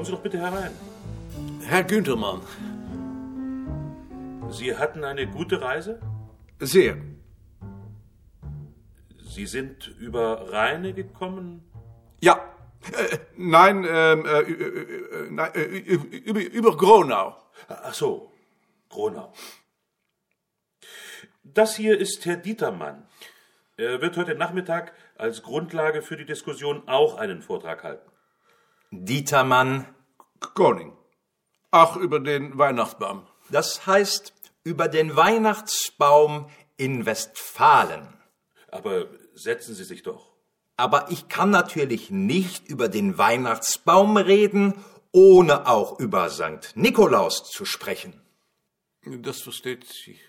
Kommen Sie doch bitte herein. Herr Günthermann. Sie hatten eine gute Reise? Sehr. Sie sind über Rheine gekommen? Ja. Äh, nein, ähm, äh, nein äh, über, über Gronau. Ach so, Gronau. Das hier ist Herr Dietermann. Er wird heute Nachmittag als Grundlage für die Diskussion auch einen Vortrag halten. Dietermann. Koning. Auch über den Weihnachtsbaum. Das heißt über den Weihnachtsbaum in Westfalen. Aber setzen Sie sich doch. Aber ich kann natürlich nicht über den Weihnachtsbaum reden, ohne auch über St. Nikolaus zu sprechen. Das versteht sich.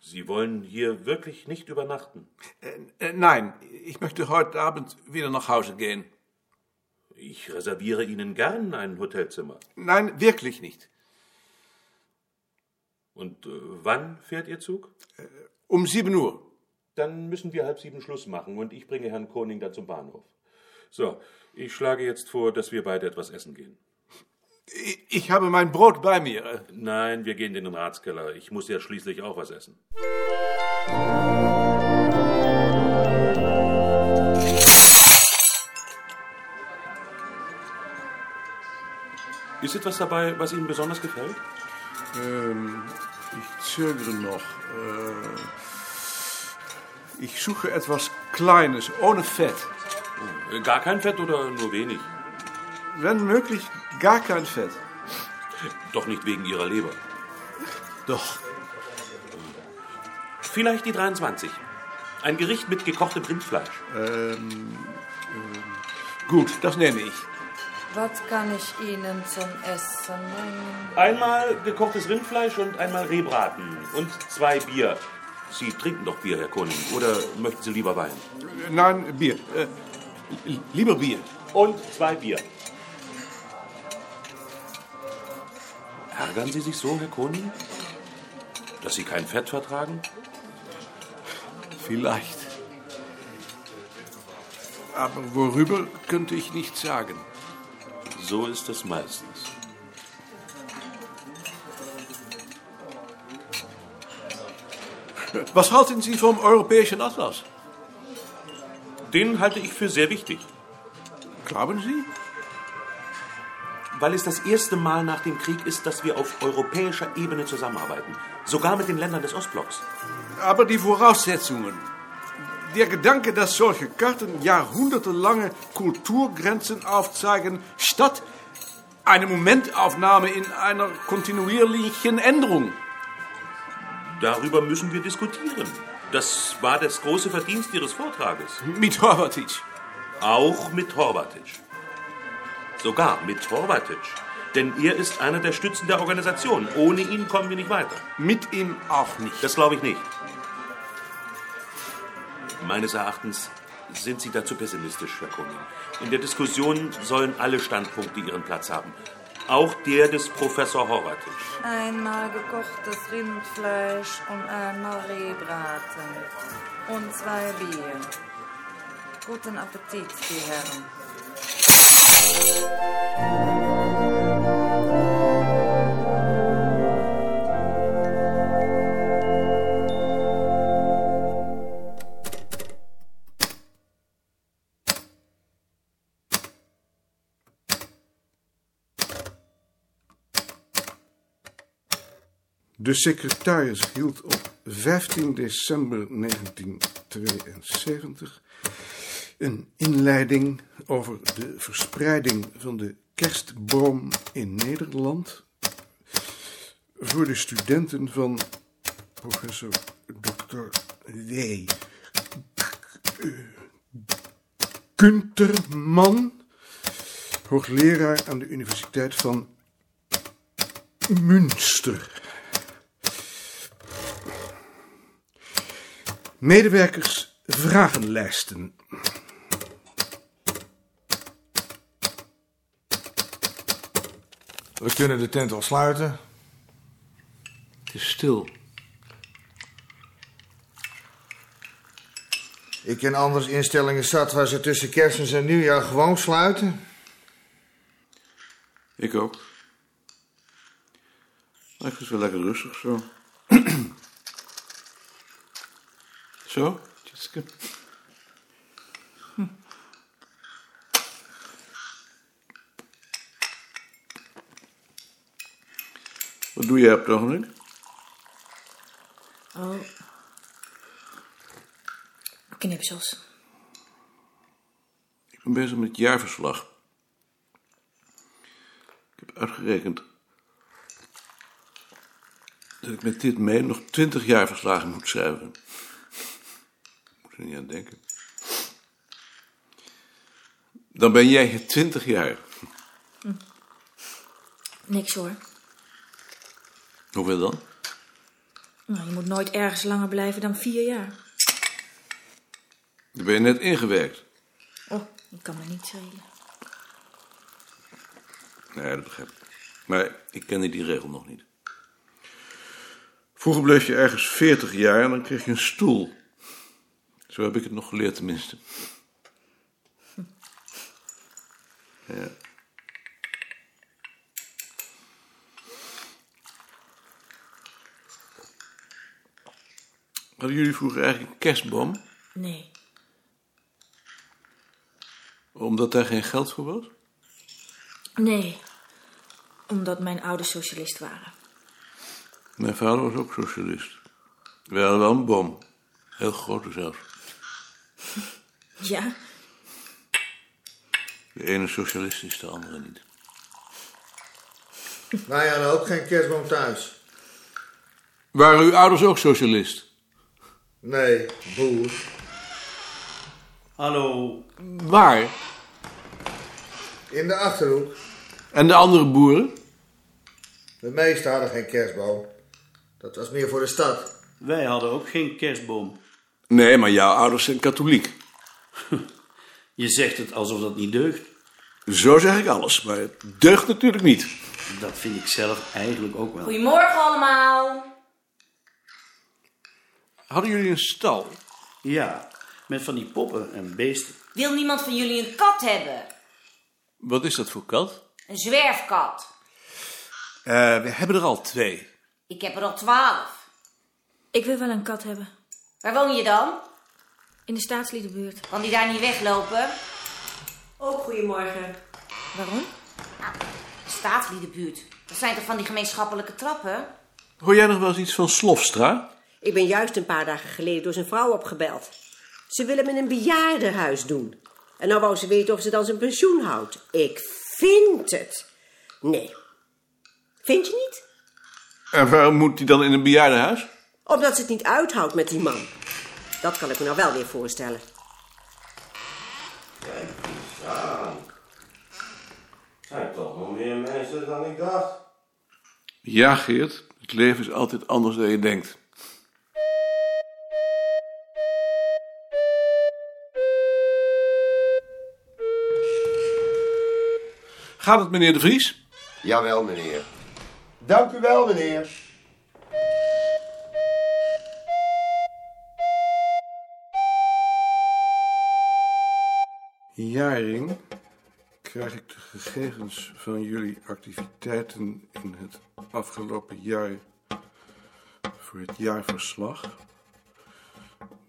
Sie wollen hier wirklich nicht übernachten? Äh, äh, nein, ich möchte heute Abend wieder nach Hause gehen. Ich reserviere Ihnen gern ein Hotelzimmer. Nein, wirklich nicht. Und äh, wann fährt Ihr Zug? Äh, um sieben Uhr. Dann müssen wir halb sieben Schluss machen und ich bringe Herrn Koning dann zum Bahnhof. So, ich schlage jetzt vor, dass wir beide etwas essen gehen. Ich, ich habe mein Brot bei mir. Nein, wir gehen in den Ratskeller. Ich muss ja schließlich auch was essen. Ist etwas dabei, was Ihnen besonders gefällt? Ähm, ich zögere noch. Äh, ich suche etwas Kleines, ohne Fett. Oh, gar kein Fett oder nur wenig? Wenn möglich, gar kein Fett. Doch nicht wegen Ihrer Leber. Doch. Vielleicht die 23. Ein Gericht mit gekochtem Rindfleisch. Ähm, ähm, gut, das nehme ich. Was kann ich Ihnen zum Essen bringen? Einmal gekochtes Rindfleisch und einmal Rehbraten. Und zwei Bier. Sie trinken doch Bier, Herr Koning. Oder möchten Sie lieber Wein? Nein, Bier. Äh, lieber Bier. Und zwei Bier. Ärgern Sie sich so, Herr Koning? Dass Sie kein Fett vertragen? Vielleicht. Aber worüber könnte ich nicht sagen. So ist es meistens. Was halten Sie vom europäischen Atlas? Den halte ich für sehr wichtig. Glauben Sie? Weil es das erste Mal nach dem Krieg ist, dass wir auf europäischer Ebene zusammenarbeiten. Sogar mit den Ländern des Ostblocks. Aber die Voraussetzungen. Der Gedanke, dass solche Karten jahrhundertelange Kulturgrenzen aufzeigen, statt eine Momentaufnahme in einer kontinuierlichen Änderung. Darüber müssen wir diskutieren. Das war das große Verdienst Ihres Vortrages. Mit Horvatic. Auch mit Horvatic. Sogar mit Horvatic. Denn er ist einer der Stützen der Organisation. Ohne ihn kommen wir nicht weiter. Mit ihm auch nicht. Das glaube ich nicht. Meines Erachtens sind Sie dazu pessimistisch, Herr Koning. In der Diskussion sollen alle Standpunkte ihren Platz haben. Auch der des Professor Horvatic. Einmal gekochtes Rindfleisch und einmal Rehbraten. Und zwei Bier. Guten Appetit, die Herren. De secretaris hield op 15 december 1972 een inleiding over de verspreiding van de kerstboom in Nederland voor de studenten van professor Dr. W. Kunterman, hoogleraar aan de Universiteit van Münster. Medewerkers vragenlijsten. We kunnen de tent al sluiten. Het is stil. Ik ken anders instellingen zat waar ze tussen kerstmis en nieuwjaar gewoon sluiten. Ik ook. Vind het wel lekker rustig zo. Zo, Tjitske. Wat doe jij op het ogenblik? Oh. Knipsels. Ik ben bezig met het jaarverslag. Ik heb uitgerekend dat ik met dit mee nog twintig jaarverslagen moet schrijven. Er niet aan denken. Dan ben jij hier twintig jaar. Niks hoor. Hoeveel dan? Nou, je moet nooit ergens langer blijven dan vier jaar. Dan ben je net ingewerkt. Oh, dat kan me niet schelen. Nee, dat begrijp ik. Maar ik kende die regel nog niet. Vroeger bleef je ergens 40 jaar en dan kreeg je een stoel. Zo heb ik het nog geleerd tenminste. Ja. Hadden jullie vroeger eigenlijk een kerstboom? Nee. Omdat daar geen geld voor was? Nee. Omdat mijn ouders socialist waren. Mijn vader was ook socialist. We hadden wel een boom. Heel grote zelfs. Ja? De ene socialist is de andere niet. Wij hadden ook geen kerstboom thuis. Waren uw ouders ook socialist? Nee, boer. Hallo. Waar? In de Achterhoek. En de andere boeren? De meesten hadden geen kerstboom. Dat was meer voor de stad. Wij hadden ook geen kerstboom. Nee, maar jouw ouders zijn katholiek. Je zegt het alsof dat niet deugt. Zo zeg ik alles, maar het deugt natuurlijk niet. Dat vind ik zelf eigenlijk ook wel. Goedemorgen allemaal. Hadden jullie een stal? Ja, met van die poppen en beesten. Wil niemand van jullie een kat hebben? Wat is dat voor kat? Een zwerfkat. Eh, we hebben er al twee. Ik heb er al twaalf. Ik wil wel een kat hebben. Waar woon je dan? In de staatsliedenbuurt. Kan die daar niet weglopen? Ook goedemorgen. Waarom? Staatsliedenbuurt. Dat zijn toch van die gemeenschappelijke trappen? Hoor jij nog wel eens iets van Slofstra? Ik ben juist een paar dagen geleden door zijn vrouw opgebeld. Ze willen hem in een bejaardenhuis doen. En nou wou ze weten of ze dan zijn pensioen houdt. Ik vind het. Nee. Vind je niet? En waarom moet hij dan in een bejaardenhuis? Omdat ze het niet uithoudt met die man. Dat kan ik me nou wel weer voorstellen. Kijk eens aan. Zijn toch nog meer mensen dan ik dacht. Ja, Geert. Het leven is altijd anders dan je denkt. Gaat het, meneer De Vries? Jawel, meneer. Dank u wel, meneer. Jaring krijg ik de gegevens van jullie activiteiten in het afgelopen jaar voor het jaarverslag.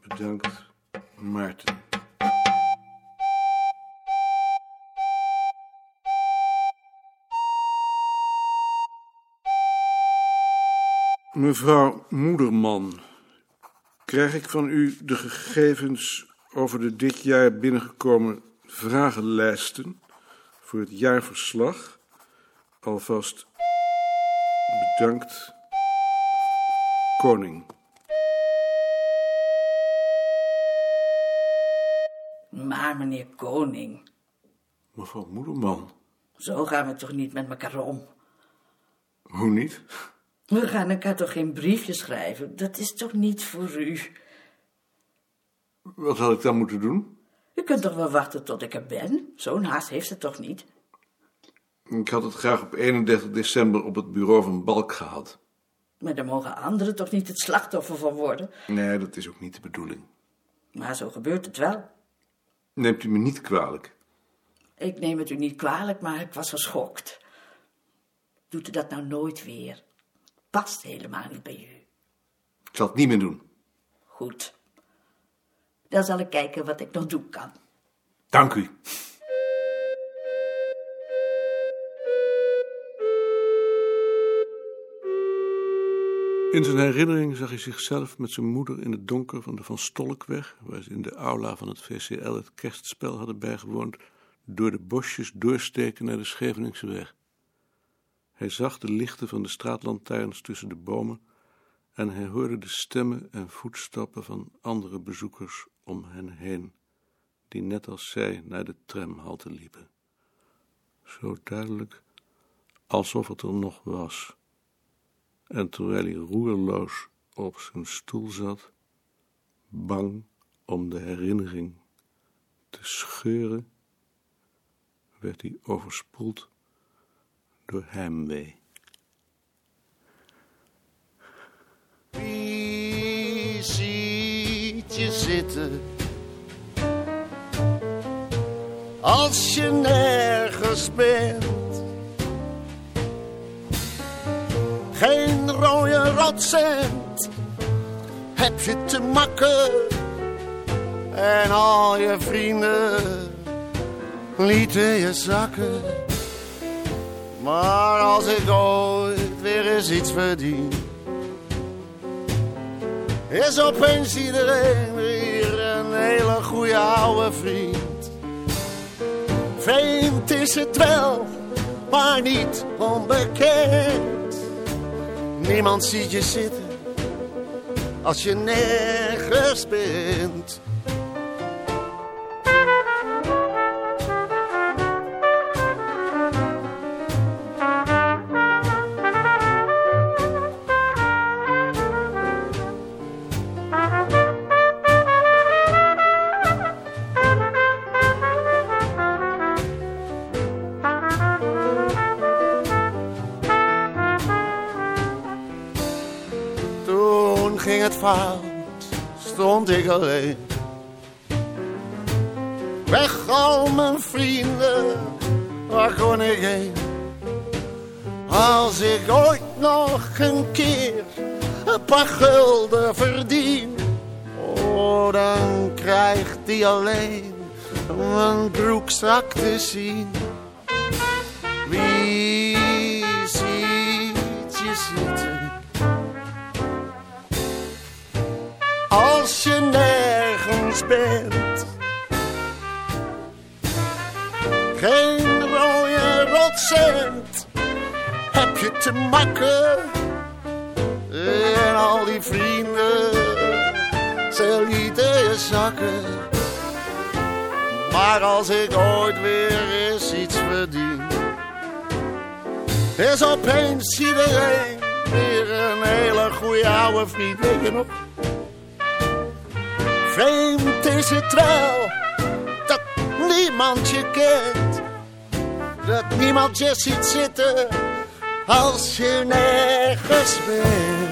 Bedankt, Maarten. Mevrouw Moederman, krijg ik van u de gegevens over de dit jaar binnengekomen vragenlijsten voor het jaarverslag? Alvast bedankt, koning. Maar meneer Koning, Mevrouw Moederman, zo gaan we toch niet met elkaar om? hoe niet? We gaan elkaar toch geen briefje schrijven? Dat is toch niet voor u? Wat had ik dan moeten doen? U kunt toch wel wachten tot ik er ben? Zo'n haast heeft het toch niet? Ik had het graag op 31 december op het bureau van Balk gehad. Maar daar mogen anderen toch niet het slachtoffer van worden? Nee, dat is ook niet de bedoeling. Maar zo gebeurt het wel. Neemt u me niet kwalijk. Ik neem het u niet kwalijk, maar ik was geschokt. Doet u dat nou nooit weer? Past helemaal niet bij u. Ik zal het niet meer doen. Goed. Dan zal ik kijken wat ik nog doen kan. Dank u. In zijn herinnering zag hij zichzelf met zijn moeder in het donker van de Van Stolkweg, waar ze in de aula van het VCL het kerstspel hadden bijgewoond, door de bosjes doorsteken naar de Scheveningse weg. Hij zag de lichten van de straatlantaarns tussen de bomen en hij hoorde de stemmen en voetstappen van andere bezoekers om hen heen, die net als zij naar de tramhalte liepen. Zo duidelijk alsof het er nog was. En terwijl hij roerloos op zijn stoel zat, bang om de herinnering te scheuren, werd hij overspoeld door heimwee. Ziet zitten? Als je nergens bent. Geen rode rotcent heb je te makken. En al je vrienden lieten je zakken. Maar als ik ooit weer eens iets verdien is opeens iedereen weer een hele goede oude vriend. Vreemd is het wel, maar niet onbekend. Niemand ziet je zitten als je nergens bent. Ging het fout, stond ik alleen. Weg al mijn vrienden, waar kon ik heen? Als ik ooit nog een keer een paar gulden verdien, oh, dan krijgt die alleen mijn broekzak te zien. Geen rode rotcent heb je te makken. En al die vrienden, ze lieten zakken. Maar als ik ooit weer eens iets verdien, is opeens iedereen weer een hele goede oude vriend. Vreemd is het wel dat niemand je kent. Dat niemand je ziet zitten als je nergens bent.